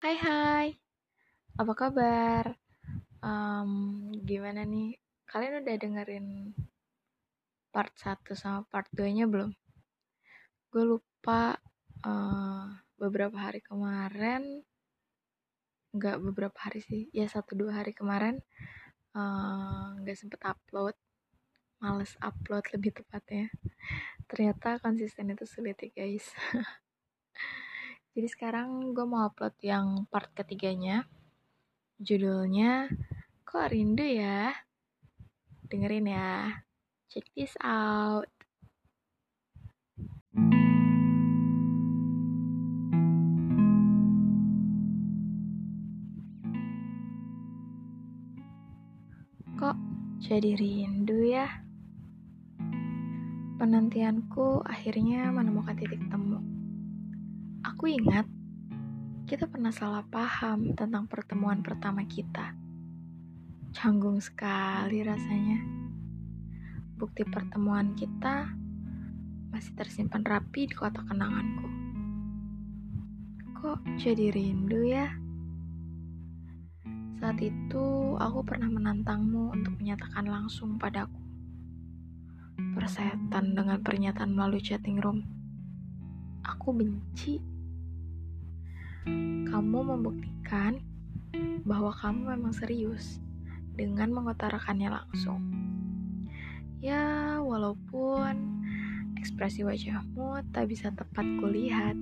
Hai hai, apa kabar? Um, gimana nih? Kalian udah dengerin part 1 sama part 2 nya belum? Gue lupa uh, beberapa hari kemarin nggak beberapa hari sih ya satu dua hari kemarin uh, nggak uh, sempet upload males upload lebih tepatnya ternyata konsisten itu sulit ya guys Jadi sekarang gue mau upload yang part ketiganya. Judulnya Kok Rindu ya? Dengerin ya. Check this out. Kok jadi rindu ya? Penantianku akhirnya menemukan titik temu Aku ingat kita pernah salah paham tentang pertemuan pertama kita. Canggung sekali rasanya. Bukti pertemuan kita masih tersimpan rapi di kotak kenanganku. Kok jadi rindu ya? Saat itu aku pernah menantangmu untuk menyatakan langsung padaku. Persetan dengan pernyataan melalui chatting room. Aku benci kamu membuktikan bahwa kamu memang serius dengan mengutarakannya langsung. Ya, walaupun ekspresi wajahmu tak bisa tepat kulihat,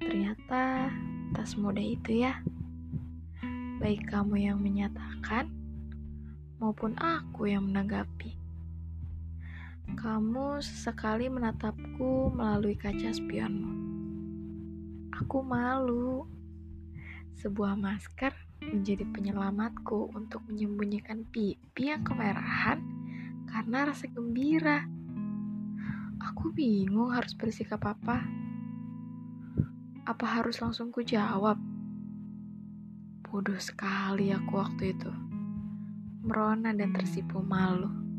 ternyata tak semudah itu ya. Baik kamu yang menyatakan maupun aku yang menanggapi. Kamu sesekali menatapku melalui kaca spionmu Aku malu. Sebuah masker menjadi penyelamatku untuk menyembunyikan pipi yang kemerahan karena rasa gembira. Aku bingung harus bersikap apa. Apa harus langsung ku jawab? Bodoh sekali aku waktu itu. Merona dan tersipu malu.